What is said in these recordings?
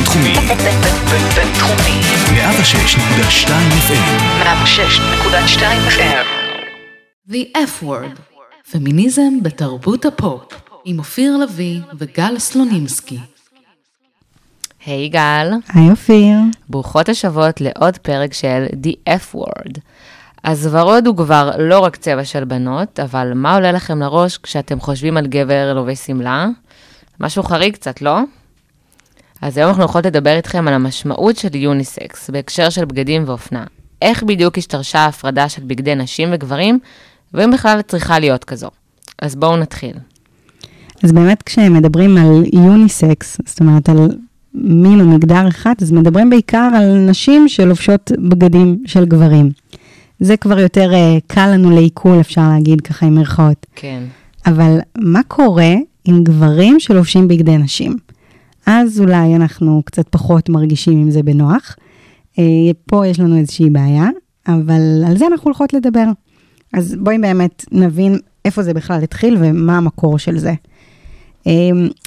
בינתחומי. בינתחומי. 106.2 FM. 106.2 FM. The F word, פמיניזם בתרבות הפופ, עם אופיר לביא וגל סלונימסקי. היי גל, היי אופיר. ברוכות השבות לעוד פרק של The F word. אז ורוד הוא כבר לא רק צבע של בנות, אבל מה עולה לכם לראש כשאתם חושבים על גבר לובש שמלה? משהו חריג קצת, לא? אז היום אנחנו הולכות לדבר איתכם על המשמעות של יוניסקס בהקשר של בגדים ואופנה. איך בדיוק השתרשה ההפרדה של בגדי נשים וגברים, ואם בכלל צריכה להיות כזו. אז בואו נתחיל. אז באמת כשמדברים על יוניסקס, זאת אומרת על מין או מגדר אחד, אז מדברים בעיקר על נשים שלובשות בגדים של גברים. זה כבר יותר uh, קל לנו לעיכול, אפשר להגיד ככה עם מירכאות. כן. אבל מה קורה עם גברים שלובשים בגדי נשים? אז אולי אנחנו קצת פחות מרגישים עם זה בנוח. Uh, פה יש לנו איזושהי בעיה, אבל על זה אנחנו הולכות לדבר. אז בואי באמת נבין איפה זה בכלל התחיל ומה המקור של זה. Um,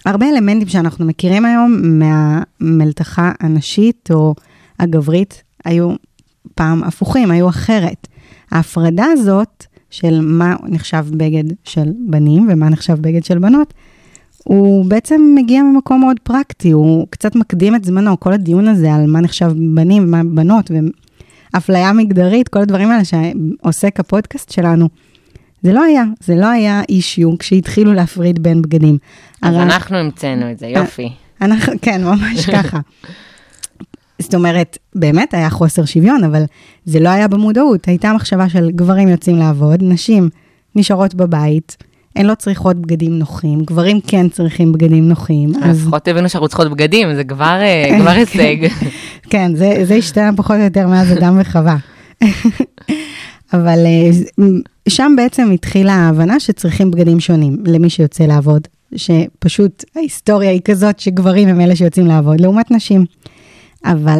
הרבה אלמנטים שאנחנו מכירים היום מהמלתחה הנשית או הגברית היו פעם הפוכים, היו אחרת. ההפרדה הזאת של מה נחשב בגד של בנים ומה נחשב בגד של בנות, הוא בעצם מגיע ממקום מאוד פרקטי, הוא קצת מקדים את זמנו, כל הדיון הזה על מה נחשב בנים ומה בנות ואפליה מגדרית, כל הדברים האלה שעוסק הפודקאסט שלנו. זה לא היה, זה לא היה אישיו כשהתחילו להפריד בין בגדים. אז הרי- אנחנו המצאנו את זה, יופי. אנחנו, כן, ממש ככה. זאת אומרת, באמת היה חוסר שוויון, אבל זה לא היה במודעות. הייתה מחשבה של גברים יוצאים לעבוד, נשים נשארות בבית, הן לא צריכות בגדים נוחים, גברים כן צריכים בגדים נוחים. אז לפחות הבינו שאנחנו צריכות בגדים, זה כבר אה, כבר הישג. כן, זה, זה השתנה פחות או יותר מאז אדם וחווה. אבל אה, שם בעצם התחילה ההבנה שצריכים בגדים שונים למי שיוצא לעבוד, שפשוט ההיסטוריה היא כזאת שגברים הם אלה שיוצאים לעבוד, לעומת נשים. אבל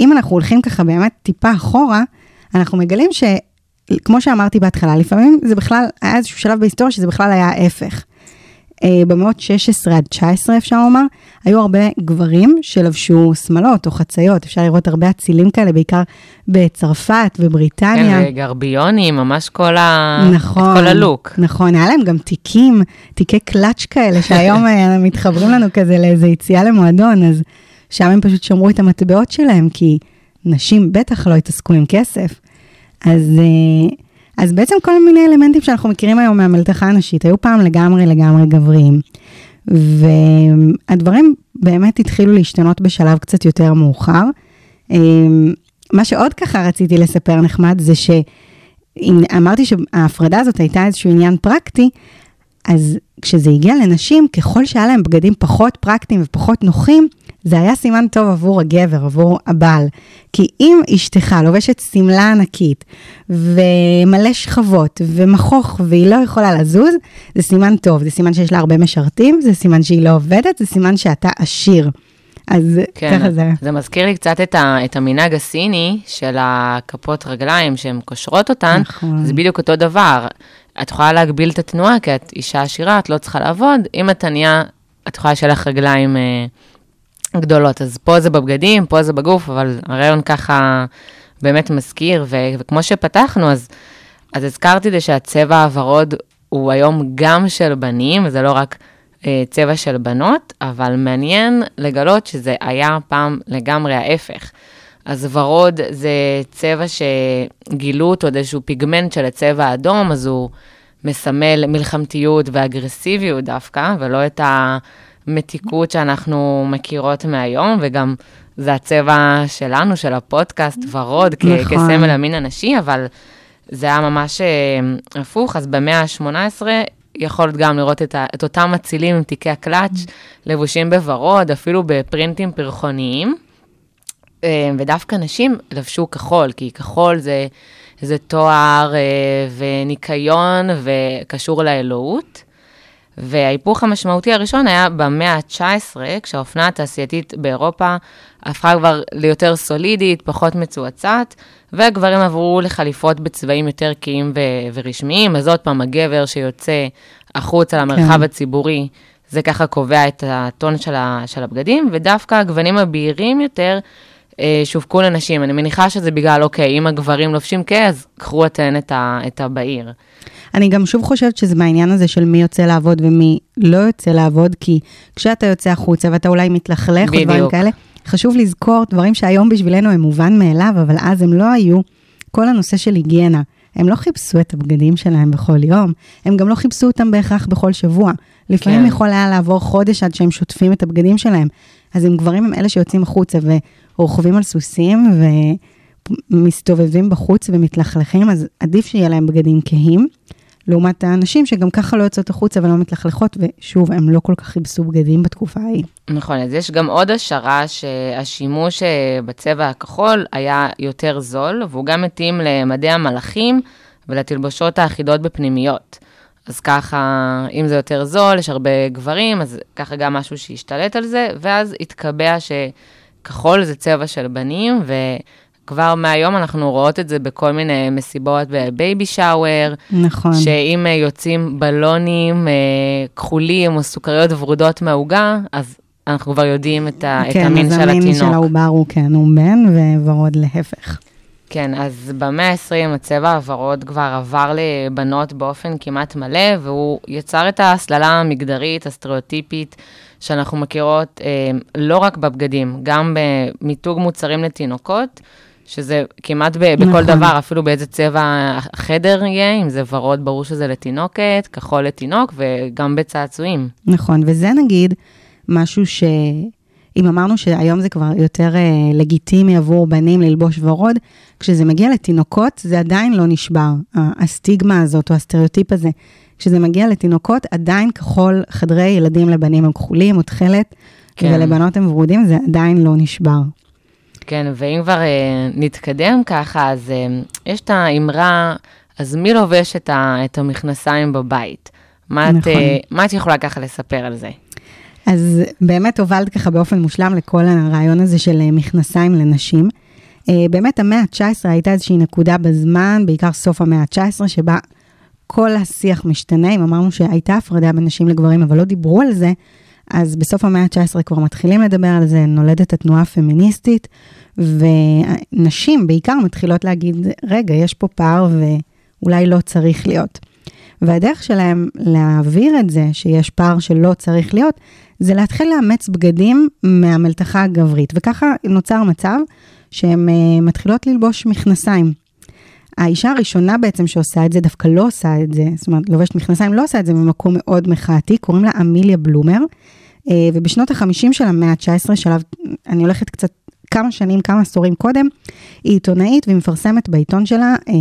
אם אנחנו הולכים ככה באמת טיפה אחורה, אנחנו מגלים שכמו שאמרתי בהתחלה, לפעמים זה בכלל, היה איזשהו שלב בהיסטוריה שזה בכלל היה ההפך. אה, במאות 16 עד 19 אפשר לומר, היו הרבה גברים שלבשו שמלות או חציות, אפשר לראות הרבה אצילים כאלה, בעיקר בצרפת ובריטניה. כן, וגרביונים, ממש כל ה... נכון, כל הלוק. נכון, היה להם גם תיקים, תיקי קלאץ' כאלה, שהיום אה, מתחברים לנו כזה לאיזה יציאה למועדון, אז שם הם פשוט שמרו את המטבעות שלהם, כי נשים בטח לא התעסקו עם כסף. אז, אה, אז בעצם כל מיני אלמנטים שאנחנו מכירים היום מהמלתחה הנשית, היו פעם לגמרי לגמרי גבריים. והדברים באמת התחילו להשתנות בשלב קצת יותר מאוחר. אה, מה שעוד ככה רציתי לספר נחמד זה ש... אם אמרתי שההפרדה הזאת הייתה איזשהו עניין פרקטי, אז כשזה הגיע לנשים, ככל שהיה להם בגדים פחות פרקטיים ופחות נוחים, זה היה סימן טוב עבור הגבר, עבור הבעל. כי אם אשתך לובשת שמלה ענקית ומלא שכבות ומכוך והיא לא יכולה לזוז, זה סימן טוב, זה סימן שיש לה הרבה משרתים, זה סימן שהיא לא עובדת, זה סימן שאתה עשיר. אז כן, ככה זה. זה מזכיר לי קצת את, ה, את המנהג הסיני של הכפות רגליים שהן קושרות אותן, נכון. זה בדיוק אותו דבר. את יכולה להגביל את התנועה, כי את אישה עשירה, את לא צריכה לעבוד. אם את ענייה, את יכולה לך רגליים אה, גדולות. אז פה זה בבגדים, פה זה בגוף, אבל הרעיון ככה באמת מזכיר, ו, וכמו שפתחנו, אז, אז הזכרתי זה שהצבע הוורוד הוא היום גם של בנים, זה לא רק אה, צבע של בנות, אבל מעניין לגלות שזה היה פעם לגמרי ההפך. אז ורוד זה צבע שגילו אותו, עוד איזשהו פיגמנט של הצבע האדום, אז הוא מסמל מלחמתיות ואגרסיביות דווקא, ולא את המתיקות שאנחנו מכירות מהיום, וגם זה הצבע שלנו, של הפודקאסט, ורוד, כ- נכון. כסמל המין הנשי, אבל זה היה ממש אה, הפוך, אז במאה ה-18 יכולת גם לראות את, ה, את אותם מצילים עם תיקי הקלאץ', לבושים בוורוד, אפילו בפרינטים פרחוניים. אה, ודווקא נשים לבשו כחול, כי כחול זה, זה תואר אה, וניקיון וקשור לאלוהות. וההיפוך המשמעותי הראשון היה במאה ה-19, כשהאופנה התעשייתית באירופה הפכה כבר ליותר סולידית, פחות מצועצעת, והגברים עברו לחליפות בצבעים יותר קהים ו- ורשמיים, אז עוד פעם, הגבר שיוצא החוצה למרחב כן. הציבורי, זה ככה קובע את הטון של, ה, של הבגדים, ודווקא הגוונים הבהירים יותר שווקו לנשים. אני מניחה שזה בגלל, אוקיי, אם הגברים לובשים כה, אז קחו אתן את, ה, את הבהיר. אני גם שוב חושבת שזה מהעניין הזה של מי יוצא לעבוד ומי לא יוצא לעבוד, כי כשאתה יוצא החוצה ואתה אולי מתלכלך בדיוק. כאלה, חשוב לזכור דברים שהיום בשבילנו הם מובן מאליו, אבל אז הם לא היו. כל הנושא של היגיינה, הם לא חיפשו את הבגדים שלהם בכל יום, הם גם לא חיפשו אותם בהכרח בכל שבוע. לפעמים כן. יכול היה לעבור חודש עד שהם שוטפים את הבגדים שלהם. אז הם גברים הם אלה שיוצאים החוצה ורוכבים על סוסים ומסתובבים בחוץ ומתלכלכים, אז עדיף שיהיה להם בגדים כהים. לעומת האנשים שגם ככה לא יוצאות החוצה ולא מתלכלכות, ושוב, הם לא כל כך חיפשו בגדים בתקופה ההיא. נכון, אז יש גם עוד השערה שהשימוש אה, בצבע הכחול היה יותר זול, והוא גם מתאים למדי המלאכים ולתלבושות האחידות בפנימיות. אז ככה, אם זה יותר זול, יש הרבה גברים, אז ככה גם משהו שהשתלט על זה, ואז התקבע שכחול זה צבע של בנים, וכבר מהיום אנחנו רואות את זה בכל מיני מסיבות, בבייבי שאוור, נכון. שאם אה, יוצאים בלונים אה, כחולים או סוכריות ורודות מהעוגה, אז אנחנו כבר יודעים את, ה, את המין אז של המין של התינוק. העובר הוא כן, הוא בן וורוד להפך. כן, אז במאה ה-20 הצבע הוורוד כבר עבר לבנות באופן כמעט מלא, והוא יצר את ההסללה המגדרית, הסטריאוטיפית, שאנחנו מכירות אה, לא רק בבגדים, גם במיתוג מוצרים לתינוקות, שזה כמעט ב- בכל נכון. דבר, אפילו באיזה צבע החדר יהיה, אם זה ורוד, ברור שזה לתינוקת, כחול לתינוק, וגם בצעצועים. נכון, וזה נגיד משהו ש... אם אמרנו שהיום זה כבר יותר אה, לגיטימי עבור בנים ללבוש ורוד, כשזה מגיע לתינוקות זה עדיין לא נשבר, הסטיגמה הזאת או הסטריאוטיפ הזה. כשזה מגיע לתינוקות, עדיין כחול חדרי ילדים לבנים הם כחולים או תכלת, כן. ולבנות הם ורודים, זה עדיין לא נשבר. כן, ואם כבר אה, נתקדם ככה, אז אה, יש את האמרה, אז מי לובש את, ה, את המכנסיים בבית? מה, נכון. את, אה, מה את יכולה ככה לספר על זה? אז באמת הובלת ככה באופן מושלם לכל הרעיון הזה של מכנסיים לנשים. באמת המאה ה-19 הייתה איזושהי נקודה בזמן, בעיקר סוף המאה ה-19, שבה כל השיח משתנה. אם אמרנו שהייתה הפרדה בין נשים לגברים, אבל לא דיברו על זה, אז בסוף המאה ה-19 כבר מתחילים לדבר על זה, נולדת התנועה הפמיניסטית, ונשים בעיקר מתחילות להגיד, רגע, יש פה פער ואולי לא צריך להיות. והדרך שלהם להעביר את זה, שיש פער שלא צריך להיות, זה להתחיל לאמץ בגדים מהמלתחה הגברית. וככה נוצר מצב שהן uh, מתחילות ללבוש מכנסיים. האישה הראשונה בעצם שעושה את זה, דווקא לא עושה את זה, זאת אומרת, לובשת מכנסיים, לא עושה את זה ממקום מאוד מחאתי, קוראים לה אמיליה בלומר, uh, ובשנות ה-50 של המאה ה-19, שלב, אני הולכת קצת כמה שנים, כמה עשורים קודם, היא עיתונאית והיא מפרסמת בעיתון שלה uh,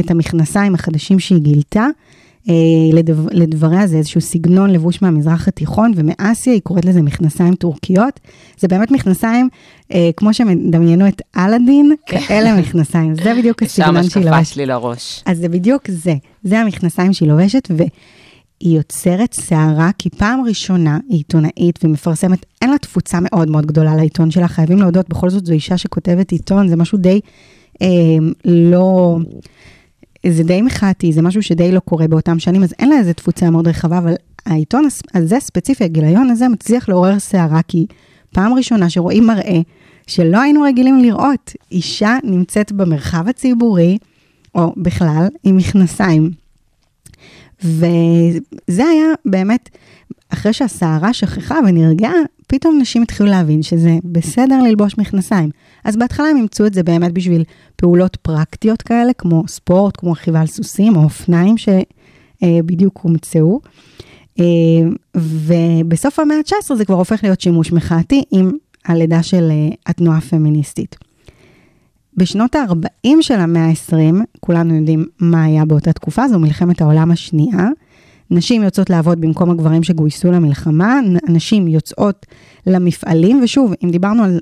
את המכנסיים החדשים שהיא גילתה. אה, לדבר, לדבריה זה איזשהו סגנון לבוש מהמזרח התיכון, ומאסיה היא קוראת לזה מכנסיים טורקיות. זה באמת מכנסיים, אה, כמו שמדמיינו את אלאדין, כאלה מכנסיים. זה בדיוק שם הסגנון שהיא השקפה לובשת. שלי לראש. אז זה בדיוק זה, זה המכנסיים שהיא לובשת, והיא יוצרת סערה, כי פעם ראשונה היא עיתונאית ומפרסמת, אין לה תפוצה מאוד מאוד גדולה לעיתון שלה, חייבים להודות, בכל זאת זו אישה שכותבת עיתון, זה משהו די אה, לא... זה די מחאתי, זה משהו שדי לא קורה באותם שנים, אז אין לה איזה תפוצה מאוד רחבה, אבל העיתון הזה ספציפי, הגיליון הזה, מצליח לעורר סערה, כי פעם ראשונה שרואים מראה שלא היינו רגילים לראות, אישה נמצאת במרחב הציבורי, או בכלל, עם מכנסיים. וזה היה באמת, אחרי שהסערה שכחה ונרגעה, פתאום נשים התחילו להבין שזה בסדר ללבוש מכנסיים. אז בהתחלה הם אימצו את זה באמת בשביל פעולות פרקטיות כאלה, כמו ספורט, כמו רכיבה על סוסים או אופניים שבדיוק הומצאו. אה, ובסוף המאה ה-19 זה כבר הופך להיות שימוש מחאתי עם הלידה של אה, התנועה הפמיניסטית. בשנות ה-40 של המאה ה-20, כולנו יודעים מה היה באותה תקופה, זו מלחמת העולם השנייה. נשים יוצאות לעבוד במקום הגברים שגויסו למלחמה, נשים יוצאות למפעלים, ושוב, אם דיברנו על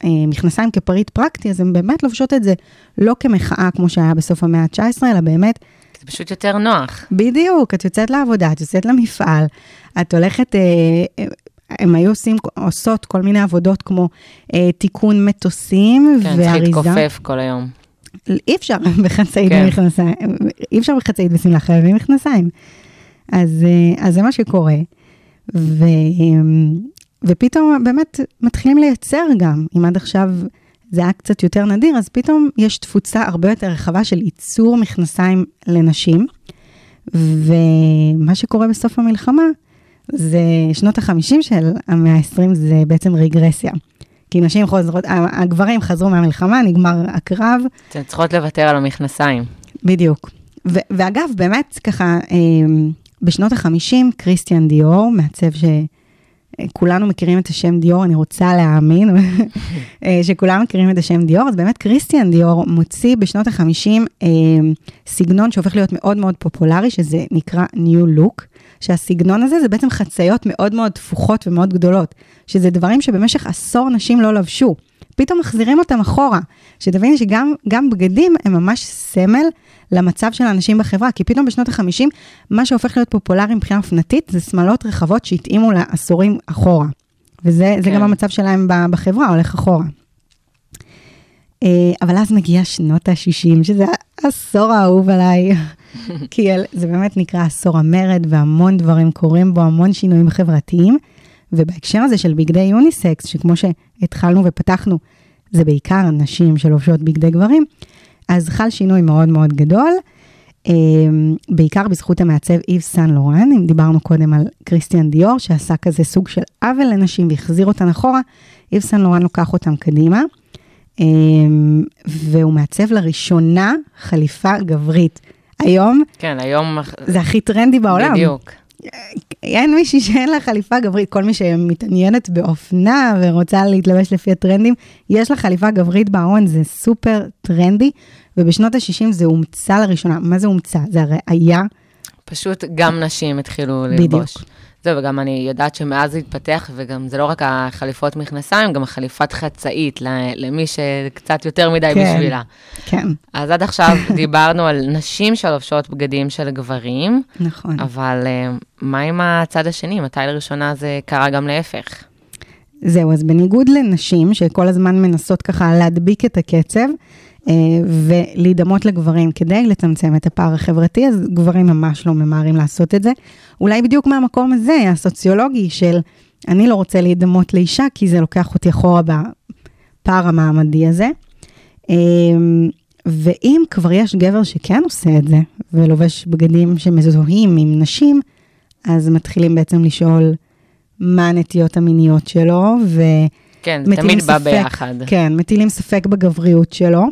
המכנסיים כפריט פרקטי, אז הן באמת לובשות את זה לא כמחאה כמו שהיה בסוף המאה ה-19, אלא באמת זה פשוט יותר נוח. בדיוק, את יוצאת לעבודה, את יוצאת למפעל, את הולכת, אה, אה, הם היו עושים, עושות כל מיני עבודות כמו אה, תיקון מטוסים כן, צריך ואריזה. להתכופף כל היום. אי אפשר בחצאית כן. ומכנסיים, אי אפשר בחצאית בשמלה, חייבים מכנסיים. אז, אה, אז זה מה שקורה. ו, ופתאום באמת מתחילים לייצר גם, אם עד עכשיו זה היה קצת יותר נדיר, אז פתאום יש תפוצה הרבה יותר רחבה של ייצור מכנסיים לנשים. ומה שקורה בסוף המלחמה, זה שנות ה-50 של המאה ה-20, זה בעצם רגרסיה. כי נשים חוזרות, הגברים חזרו מהמלחמה, נגמר הקרב. אתן צריכות לוותר על המכנסיים. בדיוק. ו- ואגב, באמת, ככה, אה, בשנות ה-50, כריסטיאן דיור, מעצב שכולנו מכירים את השם דיור, אני רוצה להאמין אה, שכולם מכירים את השם דיור, אז באמת כריסטיאן דיור מוציא בשנות ה-50 אה, סגנון שהופך להיות מאוד מאוד פופולרי, שזה נקרא New Look, שהסגנון הזה זה בעצם חציות מאוד מאוד תפוחות ומאוד גדולות, שזה דברים שבמשך עשור נשים לא לבשו. פתאום מחזירים אותם אחורה, שתביני שגם בגדים הם ממש סמל למצב של האנשים בחברה, כי פתאום בשנות ה-50, מה שהופך להיות פופולרי מבחינה אופנתית, זה שמלות רחבות שהתאימו לעשורים אחורה. וזה כן. גם המצב שלהם בחברה, הולך אחורה. אה, אבל אז מגיע שנות ה-60, שזה העשור האהוב עליי, כי זה באמת נקרא עשור המרד, והמון דברים קורים בו, המון שינויים חברתיים. ובהקשר הזה של בגדי יוניסקס, שכמו שהתחלנו ופתחנו, זה בעיקר נשים שלובשות בגדי גברים, אז חל שינוי מאוד מאוד גדול, אמ, בעיקר בזכות המעצב איב סן לורן, אם דיברנו קודם על כריסטיאן דיור, שעשה כזה סוג של עוול לנשים והחזיר אותן אחורה, איב סן לורן לוקח אותן קדימה, אמ, והוא מעצב לראשונה חליפה גברית. היום, כן, היום... זה הכי טרנדי בעולם. בדיוק. אין מישהי שאין לה חליפה גברית, כל מי שמתעניינת באופנה ורוצה להתלבש לפי הטרנדים, יש לה חליפה גברית בארון, זה סופר טרנדי, ובשנות ה-60 זה הומצא לראשונה. מה זה הומצא? זה הרי היה... פשוט גם נשים התחילו ללבוש. בדיוק. זהו, וגם אני יודעת שמאז זה התפתח, וגם זה לא רק החליפות מכנסיים, גם החליפת חצאית, למי שקצת יותר מדי כן, בשבילה. כן. אז עד עכשיו דיברנו על נשים שלובשות בגדים של גברים. נכון. אבל אה, מה עם הצד השני? מתי לראשונה זה קרה גם להפך? זהו, אז בניגוד לנשים שכל הזמן מנסות ככה להדביק את הקצב, ולהידמות לגברים כדי לצמצם את הפער החברתי, אז גברים ממש לא ממהרים לעשות את זה. אולי בדיוק מהמקום הזה, הסוציולוגי של אני לא רוצה להידמות לאישה, כי זה לוקח אותי אחורה בפער המעמדי הזה. אה, ואם כבר יש גבר שכן עושה את זה, ולובש בגדים שמזוהים עם נשים, אז מתחילים בעצם לשאול מה הנטיות המיניות שלו, ו... כן, זה תמיד ספק, בא ביחד. כן, מטילים ספק בגבריות שלו.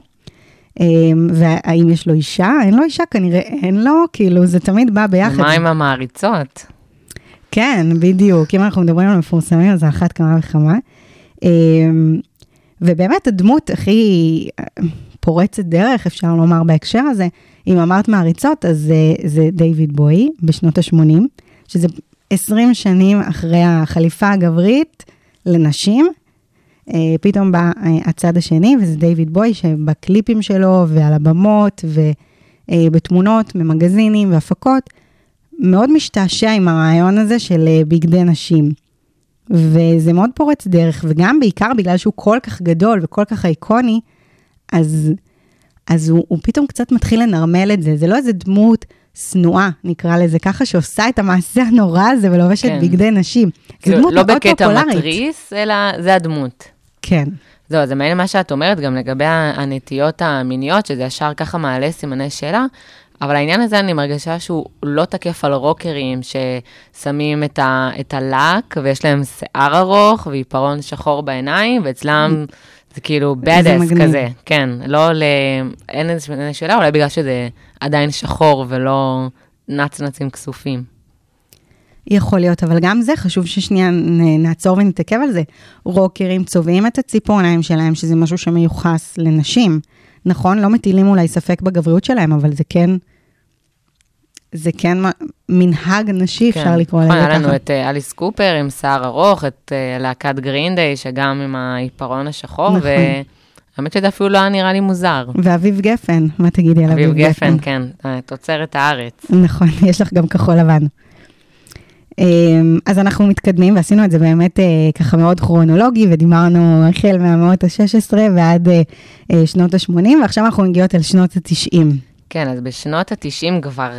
אמ, והאם יש לו אישה? אין לו אישה? כנראה אין לו, כאילו, זה תמיד בא ביחד. מה עם המעריצות? כן, בדיוק. אם אנחנו מדברים על מפורסמים, אז אחת כמה וכמה. אמ, ובאמת, הדמות הכי פורצת דרך, אפשר לומר בהקשר הזה, אם אמרת מעריצות, אז זה, זה דיוויד בוי בשנות ה-80, שזה 20 שנים אחרי החליפה הגברית לנשים, אה, פתאום בא אה, הצד השני, וזה דיוויד בוי, שבקליפים שלו ועל הבמות ובתמונות ממגזינים והפקות, מאוד משתעשע עם הרעיון הזה של אה, בגדי נשים. וזה מאוד פורץ דרך, וגם בעיקר בגלל שהוא כל כך גדול וכל כך איקוני, אז, אז הוא, הוא פתאום קצת מתחיל לנרמל את זה. זה לא איזה דמות שנואה, נקרא לזה ככה, שעושה את המעשה הנורא הזה ולובשת כן. בגדי נשים. זו לא, דמות לא מאוד פופולרית. לא בקטע מתריס, אלא זה הדמות. כן. זהו, זה מעניין מה שאת אומרת, גם לגבי הנטיות המיניות, שזה ישר ככה מעלה סימני שאלה, אבל העניין הזה, אני מרגישה שהוא לא תקף על רוקרים ששמים את, ה, את הלק, ויש להם שיער ארוך ועיפרון שחור בעיניים, ואצלם זה כאילו bad ass כזה. כן, לא ל... אין איזה שאלה, אולי בגלל שזה עדיין שחור ולא נצנצים כסופים. יכול להיות, אבל גם זה חשוב ששנייה נעצור ונתעכב על זה. רוקרים צובעים את הציפורניים שלהם, שזה משהו שמיוחס לנשים. נכון, לא מטילים אולי ספק בגבריות שלהם, אבל זה כן, זה כן מנהג נשי, כן. אפשר לקרוא לזה ככה. היה לנו את uh, אליס קופר עם שיער ארוך, את uh, להקת גרינדיי, שגם עם העיפרון השחור, נכון. והאמת שזה אפילו לא היה נראה לי מוזר. ואביב גפן, מה תגידי על אביב גפן? אביב גפן, כן, תוצרת הארץ. נכון, יש לך גם כחול לבן. אמ, אז אנחנו מתקדמים, ועשינו את זה באמת אה, ככה מאוד כרונולוגי, ודיברנו החל מהמאות ה-16 ועד אה, אה, שנות ה-80, ועכשיו אנחנו מגיעות אל שנות ה-90. כן, אז בשנות ה-90 כבר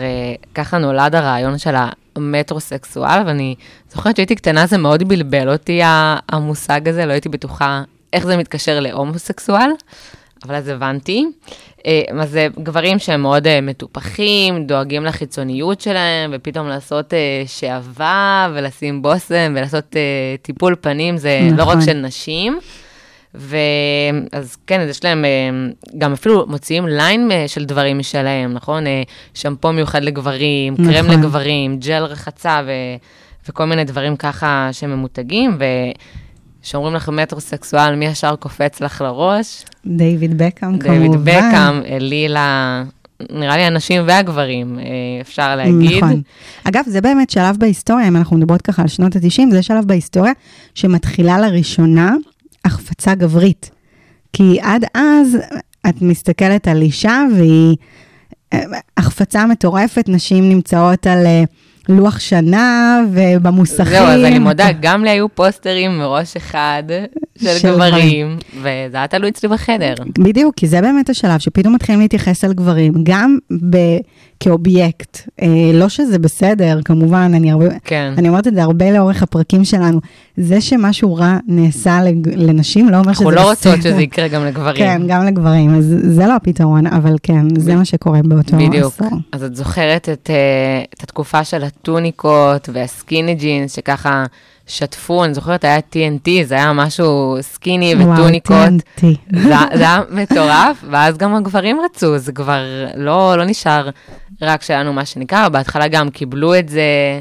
ככה נולד הרעיון של המטרוסקסואל, ואני זוכרת שהייתי קטנה, זה מאוד בלבל אותי המושג הזה, לא הייתי בטוחה איך זה מתקשר להומוסקסואל, אבל אז הבנתי. Uh, אז זה גברים שהם מאוד uh, מטופחים, דואגים לחיצוניות שלהם, ופתאום לעשות uh, שעווה ולשים בושם ולעשות טיפול פנים, זה נכון. לא רק נכון. של נשים. ואז כן, אז יש להם, אה, גם אפילו מוציאים ליין אה, של דברים משלהם, נכון? אה, שמפו מיוחד לגברים, נכון. קרם לגברים, ג'ל רחצה ו, וכל מיני דברים ככה שממותגים, וכשאומרים לך מטרוסקסואל, מי ישר קופץ לך לראש? דיוויד בקאם כמובן. דיוויד בקאם, לילה, נראה לי הנשים והגברים, אה, אפשר להגיד. נכון. אגב, זה באמת שלב בהיסטוריה, אם אנחנו מדברות ככה על שנות ה-90, זה שלב בהיסטוריה שמתחילה לראשונה החפצה גברית. כי עד אז את מסתכלת על אישה והיא אה, החפצה מטורפת, נשים נמצאות על אה, לוח שנה ובמוסכים. זהו, אז אני מודה, גם לי היו פוסטרים מראש אחד של גברים, וזה היה תלוי אצלי בחדר. בדיוק, כי זה באמת השלב שפתאום מתחילים להתייחס אל גברים, גם ב... כאובייקט. אה, לא שזה בסדר, כמובן, אני הרבה... כן. אני אומרת את זה הרבה לאורך הפרקים שלנו. זה שמשהו רע נעשה לג... לנשים לא אומר שזה אנחנו בסדר. לא רוצות שזה יקרה גם לגברים. כן, גם לגברים, אז זה לא הפתרון, אבל כן, זה מה שקורה באותו בדיוק. עשור. אז את זוכרת את, אה, את התקופה של הטוניקות והסקיני ג'ינס, שככה שטפו, אני זוכרת, היה TNT, זה היה משהו סקיני וטוניקות. וואו, TNT. זה, זה היה מטורף, ואז גם הגברים רצו, זה כבר לא, לא נשאר רק שלנו, מה שנקרא, בהתחלה גם קיבלו את זה,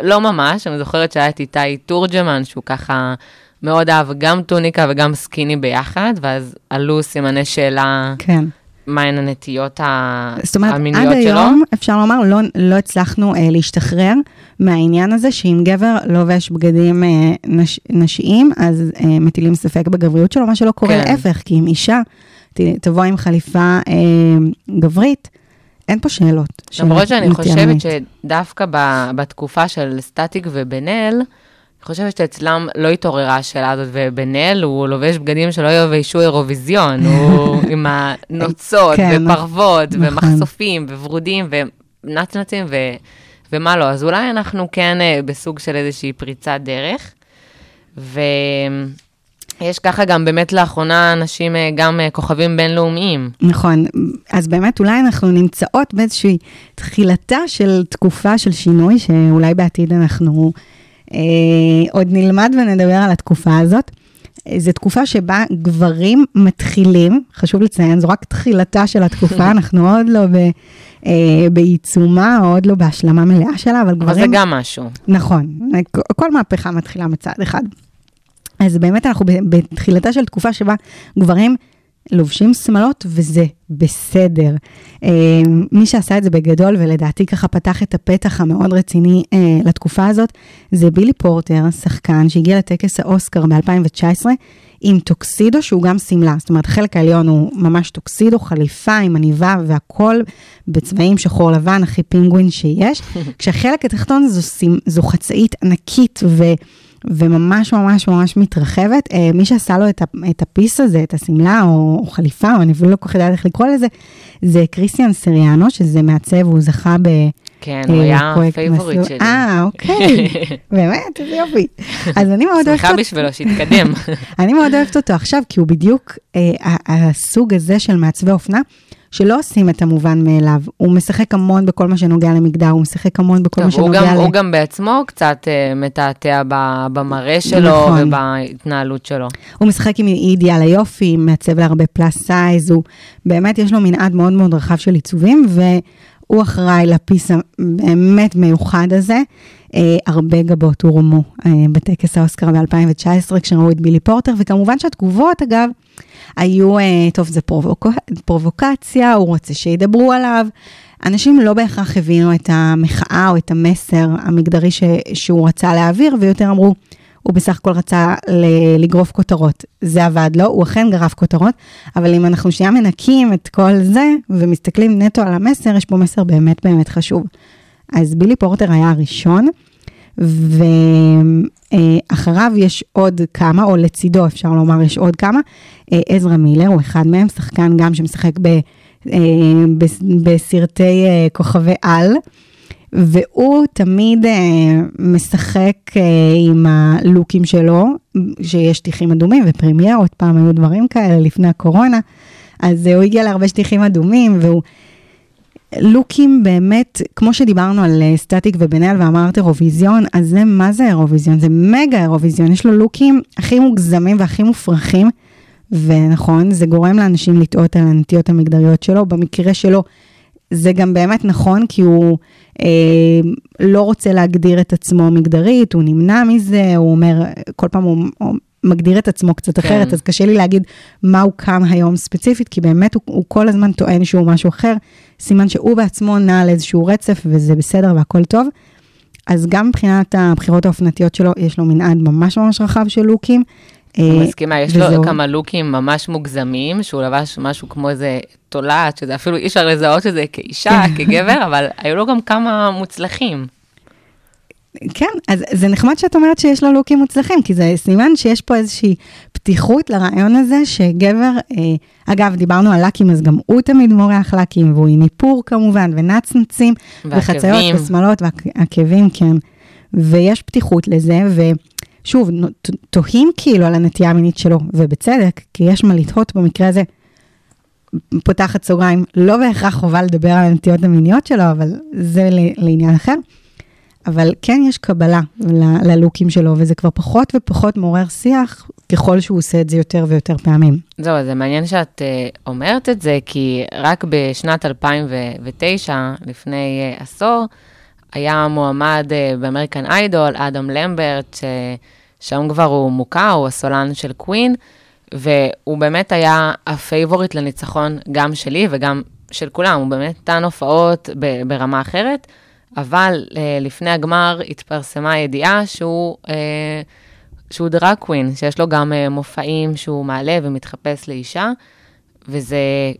לא ממש, אני זוכרת שהיה את איתי תורג'מן, שהוא ככה מאוד אהב גם טוניקה וגם סקיני ביחד, ואז עלו סימני שאלה, כן. מהן הנטיות ה- זאת אומרת, עד המיניות שלו. היום, אפשר לומר, לא, לא הצלחנו אה, להשתחרר מהעניין הזה שאם גבר לובש בגדים אה, נש, נשיים, אז אה, מטילים ספק בגבריות שלו, מה שלא קורה כן. להפך, כי אם אישה ת, תבוא עם חליפה אה, גברית, אין פה שאלות. למרות שאני חושבת. שדווקא ב- בתקופה של סטטיק ובן אל, אני חושבת שאצלם לא התעוררה השאלה הזאת, ובן אל הוא לובש בגדים שלא יביישו אירוויזיון, הוא עם הנוצות, כן, ופרוות, נכון. ומחשופים, וורודים, ונצנצים, ו... ומה לא. אז אולי אנחנו כן אה, בסוג של איזושהי פריצת דרך. ויש ככה גם באמת לאחרונה אנשים, אה, גם אה, כוכבים בינלאומיים. נכון, אז באמת אולי אנחנו נמצאות באיזושהי תחילתה של תקופה של שינוי, שאולי בעתיד אנחנו עוד נלמד ונדבר על התקופה הזאת. אה, זו תקופה שבה גברים מתחילים, חשוב לציין, זו רק תחילתה של התקופה, אנחנו עוד לא ב, אה, בעיצומה, עוד לא בהשלמה מלאה שלה, אבל אבל גברים... זה גם משהו. נכון, כל מהפכה מתחילה מצד אחד. אז באמת אנחנו בתחילתה של תקופה שבה גברים לובשים שמלות וזה בסדר. אה, מי שעשה את זה בגדול ולדעתי ככה פתח את הפתח המאוד רציני אה, לתקופה הזאת, זה בילי פורטר, שחקן שהגיע לטקס האוסקר ב-2019 עם טוקסידו שהוא גם שמלה, זאת אומרת החלק העליון הוא ממש טוקסידו, חליפה עם עניבה והכל בצבעים שחור לבן, הכי פינגווין שיש, כשהחלק התחתון זו, זו חצאית ענקית ו... וממש ממש ממש מתרחבת. אה, מי שעשה לו את, ה piece הזה, את השמלה או, או חליפה, או אני אפילו לא כל כך יודעת איך לקרוא לזה, זה כריסטיאן סיריאנו, שזה מעצב, הוא זכה ב... כן, אה, הוא היה פרויקט ה favorite שלי. אה, אוקיי, באמת, איזה יופי. אז אני מאוד אוהבת שמחה אותו. בשבילו, שיתקדם. אני מאוד אוהבת אותו עכשיו, כי הוא בדיוק אה, הסוג הזה של מעצבי אופנה, שלא עושים את המובן מאליו. הוא משחק המון בכל מה שנוגע למגדר, הוא משחק המון בכל מה טוב, הוא שנוגע גם, ל... הוא גם בעצמו קצת אה, מתעתע במראה שלו נכון. ובהתנהלות שלו. הוא משחק עם אידיאל היופי, מעצב להרבה plus size, הוא באמת יש לו מנעד מאוד מאוד רחב של עיצובים, והוא אחראי ל piece הבאמת מיוחד הזה. אה, הרבה גבות הורמו אה, בטקס האוסקר ב-2019, כשראו את בילי פורטר, וכמובן שהתגובות, אגב, היו, אה, טוב, זה פרובוק... פרובוקציה, הוא רוצה שידברו עליו. אנשים לא בהכרח הבינו את המחאה או את המסר המגדרי ש... שהוא רצה להעביר, ויותר אמרו, הוא בסך הכל רצה ל- לגרוף כותרות. זה עבד לו, הוא אכן גרף כותרות, אבל אם אנחנו שנייה מנקים את כל זה ומסתכלים נטו על המסר, יש פה מסר באמת באמת חשוב. אז בילי פורטר היה הראשון, ואחריו יש עוד כמה, או לצידו אפשר לומר, יש עוד כמה. אה, עזרא מילר הוא אחד מהם, שחקן גם שמשחק אה, בס- בסרטי אה, כוכבי על, והוא תמיד אה, משחק אה, עם הלוקים שלו, שיש שטיחים אדומים ופרמיירות, פעם היו דברים כאלה לפני הקורונה, אז אה, הוא הגיע להרבה שטיחים אדומים, והוא... לוקים באמת, כמו שדיברנו על אה, סטטיק ובן אל ואמרת אירוויזיון, אז זה מה זה אירוויזיון? זה מגה אירוויזיון, יש לו לוקים הכי מוגזמים והכי מופרכים, ונכון, זה גורם לאנשים לטעות על הנטיות המגדריות שלו, במקרה שלו זה גם באמת נכון, כי הוא אה, לא רוצה להגדיר את עצמו מגדרית, הוא נמנע מזה, הוא אומר, כל פעם הוא, הוא מגדיר את עצמו קצת כן. אחרת, אז קשה לי להגיד מה הוא קם היום ספציפית, כי באמת הוא, הוא כל הזמן טוען שהוא משהו אחר, סימן שהוא בעצמו נע על איזשהו רצף, וזה בסדר והכל טוב. אז גם מבחינת הבחירות האופנתיות שלו, יש לו מנעד ממש ממש רחב של לוקים. אני אה, מסכימה, יש וזהו. לו כמה לוקים ממש מוגזמים, שהוא לבש משהו כמו איזה תולעת, שזה אפילו אי אפשר לזהות את זה כאישה, כגבר, אבל היו לו גם כמה מוצלחים. כן, אז זה נחמד שאת אומרת שיש לו לוקים מוצלחים, כי זה סימן שיש פה איזושהי פתיחות לרעיון הזה שגבר, אה, אגב, דיברנו על לקים, אז גם הוא תמיד מורח לקים, והוא עם איפור כמובן, ונצנצים, וחציות. ושמאלות ועקבים, כן. ויש פתיחות לזה, ושוב, תוהים כאילו על הנטייה המינית שלו, ובצדק, כי יש מה לתהות במקרה הזה. פותחת סוגריים, לא בהכרח חובה לדבר על הנטיות המיניות שלו, אבל זה לעניין אחר. אבל כן יש קבלה ל- ללוקים שלו, וזה כבר פחות ופחות מעורר שיח, ככל שהוא עושה את זה יותר ויותר פעמים. זהו, זה מעניין שאת uh, אומרת את זה, כי רק בשנת 2009, לפני uh, עשור, היה מועמד uh, ב American Idol, אדם למברט, ששם כבר הוא מוכר, הוא הסולן של Queen, והוא באמת היה ה favorite לניצחון גם שלי וגם של כולם, הוא באמת נתן הופעות ברמה אחרת, אבל uh, לפני הגמר התפרסמה ידיעה שהוא... Uh, שהוא drag queen, שיש לו גם uh, מופעים שהוא מעלה ומתחפש לאישה, וזה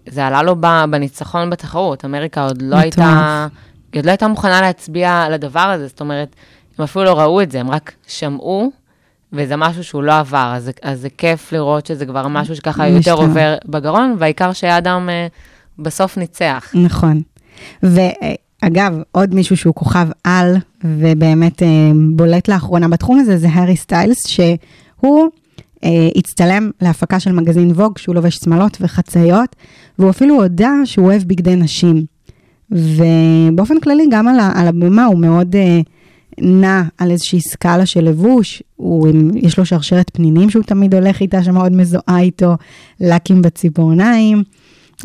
זה עלה לו ב, בניצחון בתחרות. אמריקה עוד לא. הייתה, היא עוד לא הייתה מוכנה להצביע על הדבר הזה, זאת אומרת, הם אפילו לא ראו את זה, הם רק שמעו, וזה משהו שהוא לא עבר, אז, אז זה כיף לראות שזה כבר משהו שככה יותר. עובר בגרון, והעיקר שאדם בסוף ניצח. נכון. ואגב, עוד מישהו שהוא כוכב על, ובאמת אה, בולט לאחרונה בתחום הזה, זה הארי סטיילס, שהוא אה, הצטלם להפקה של מגזין ווג, שהוא לובש שמלות וחצאיות, והוא אפילו הודה שהוא אוהב בגדי נשים. ובאופן כללי, גם על, על הבמה הוא מאוד אה, נע על איזושהי סקאלה של לבוש, הוא, יש לו שרשרת פנינים שהוא תמיד הולך איתה, שמאוד מזוהה איתו, לקים בציפורניים.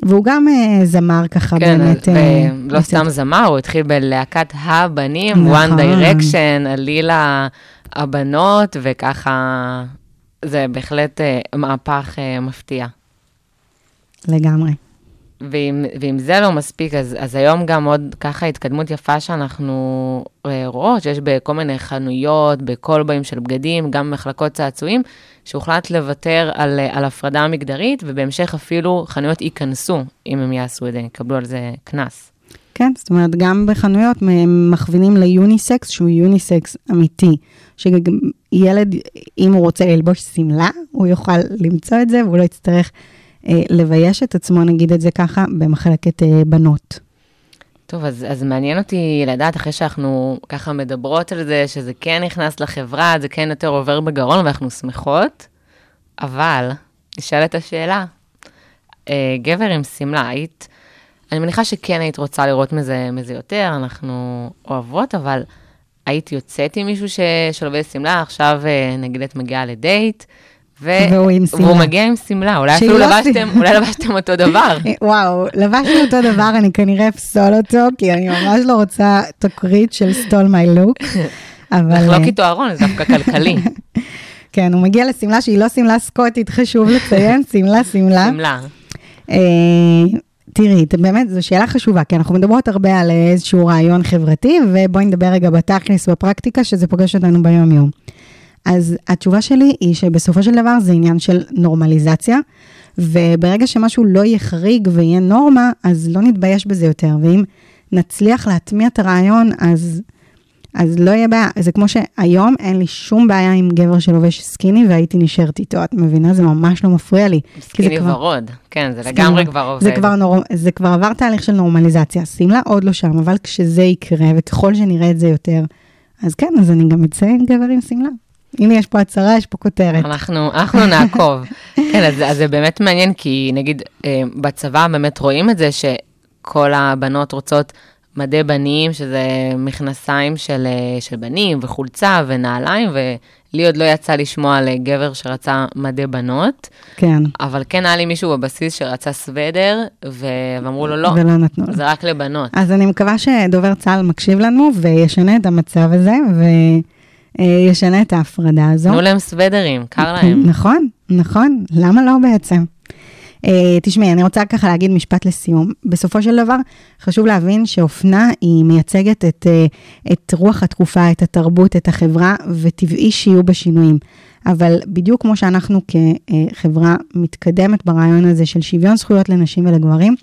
והוא גם אה, זמר ככה כן, באמת. אז, אה, אה, לא יוצא- סתם זמר, הוא התחיל בלהקת הבנים, נכון. One Direction, עלילה הבנות, וככה, זה בהחלט אה, מהפך אה, מפתיע. לגמרי. ואם, ואם זה לא מספיק, אז, אז היום גם עוד ככה התקדמות יפה שאנחנו אה, רואות, שיש בכל מיני חנויות, בקולבאים של בגדים, גם מחלקות צעצועים, שהוחלט לוותר על, אה, על הפרדה מגדרית, ובהמשך אפילו חנויות ייכנסו, אם הם יעשו את זה, יקבלו על זה קנס. כן, זאת אומרת, גם בחנויות הם מכווינים ליוניסקס, שהוא יוניסקס אמיתי, שילד, אם הוא רוצה ללבוש שמלה, הוא יוכל למצוא את זה, והוא לא יצטרך לבייש את עצמו, נגיד את זה ככה, במחלקת אה, בנות. טוב, אז, אז מעניין אותי לדעת, אחרי שאנחנו ככה מדברות על זה, שזה כן נכנס לחברה, זה כן יותר עובר בגרון, ואנחנו שמחות, אבל נשאלת השאלה, אה, גבר עם שמלה, היית, אני מניחה שכן היית רוצה לראות מזה, מזה יותר, אנחנו אוהבות, אבל היית יוצאת עם מישהו ש, שמלה, עכשיו אה, נגיד את מגיעה לדייט. והוא עם שמלה. והוא מגיע עם שמלה, אולי אפילו לא לבשתם. אולי לבשתם אותו דבר. וואו, לבשנו אותו דבר, אני כנראה אפסול אותו, כי אני ממש לא רוצה תקרית של סטול מי לוק. אבל... לחלוק אה, איתו ארון, זה דווקא כלכלי. כן, הוא מגיע לשמלה שהיא לא שמלה סקוטית, חשוב לציין, שמלה, שמלה. שמלה. אה, תראי, באמת, זו שאלה חשובה, כי אנחנו מדברות הרבה על איזשהו רעיון חברתי, ובואי נדבר רגע בתכלס, בפרקטיקה, שזה פוגש אותנו ביום-יום. אז התשובה שלי היא שבסופו של דבר זה עניין של נורמליזציה, וברגע שמשהו לא יהיה חריג ויהיה נורמה, אז לא נתבייש בזה יותר, ואם נצליח להטמיע את הרעיון, אז אז לא יהיה בעיה, זה כמו שהיום אין לי שום בעיה עם גבר שלובש סקיני והייתי נשארת איתו, את מבינה? זה ממש לא מפריע לי. סקיני כבר- ורוד, כן, זה סקיני לגמרי. כבר עובד. זה כבר, נור... זה כבר עבר תהליך של נורמליזציה, שמלה עוד לא שם, אבל כשזה יקרה, וככל שנראה את זה יותר, אז כן, אז אני גם אצא עם גבר עם שמלה. הנה, יש פה הצהרה, יש פה כותרת. אנחנו, אנחנו נעקוב. כן, אז, אז זה באמת מעניין, כי נגיד אה, בצבא באמת רואים את זה שכל הבנות רוצות מדי בנים, שזה מכנסיים של, אה, של בנים וחולצה ונעליים, ולי עוד לא יצא לשמוע על גבר שרצה מדי בנות, כן, אבל כן היה לי מישהו בבסיס שרצה סוודר, ו- ואמרו לו לא, ולא נתנו לו. זה רק לבנות. אז אני מקווה שדובר צה"ל מקשיב לנו וישנה את המצב הזה, וישנה את ההפרדה הזו. תנו להם סוודרים, קר להם. נכון, נכון, למה לא בעצם? Uh, תשמעי, אני רוצה ככה להגיד משפט לסיום. בסופו של דבר, חשוב להבין שאופנה היא מייצגת את, uh, את רוח התקופה, את התרבות, את החברה, וטבעי שיהיו בה שינויים. אבל בדיוק כמו שאנחנו כחברה מתקדמת ברעיון הזה של שוויון זכויות לנשים ולגברים,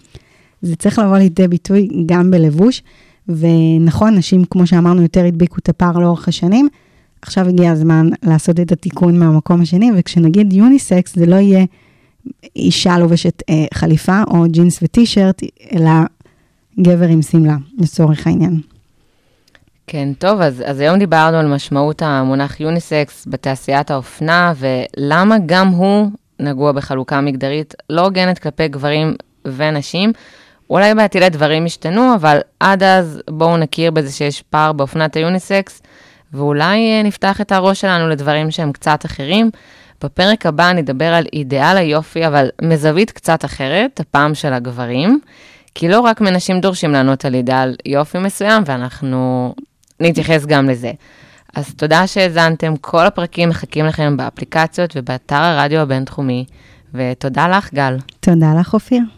זה צריך לבוא לידי ביטוי גם בלבוש. ונכון, נשים, כמו שאמרנו, יותר הדביקו את הפער לאורך השנים. עכשיו הגיע הזמן לעשות את התיקון מהמקום השני, וכשנגיד יוניסקס, זה לא יהיה אישה לובשת אה, חליפה או ג'ינס וטישרט, אלא גבר עם שמלה, לצורך העניין. כן, טוב, אז, אז היום דיברנו על משמעות המונח יוניסקס בתעשיית האופנה, ולמה גם הוא נגוע בחלוקה מגדרית לא הוגנת כלפי גברים ונשים. אולי בעתיד דברים ישתנו, אבל עד אז בואו נכיר בזה שיש פער באופנת היוניסקס, ואולי אה, נפתח את הראש שלנו לדברים שהם קצת אחרים. בפרק הבא נדבר על אידיאל היופי, אבל מזווית קצת אחרת, הפעם של הגברים, כי לא רק מנשים דורשים לענות על אידיאל יופי מסוים, ואנחנו נתייחס גם לזה. אז תודה שהאזנתם, כל הפרקים מחכים לכם באפליקציות ובאתר הרדיו הבינתחומי, ותודה לך, גל. תודה לך, אופיר.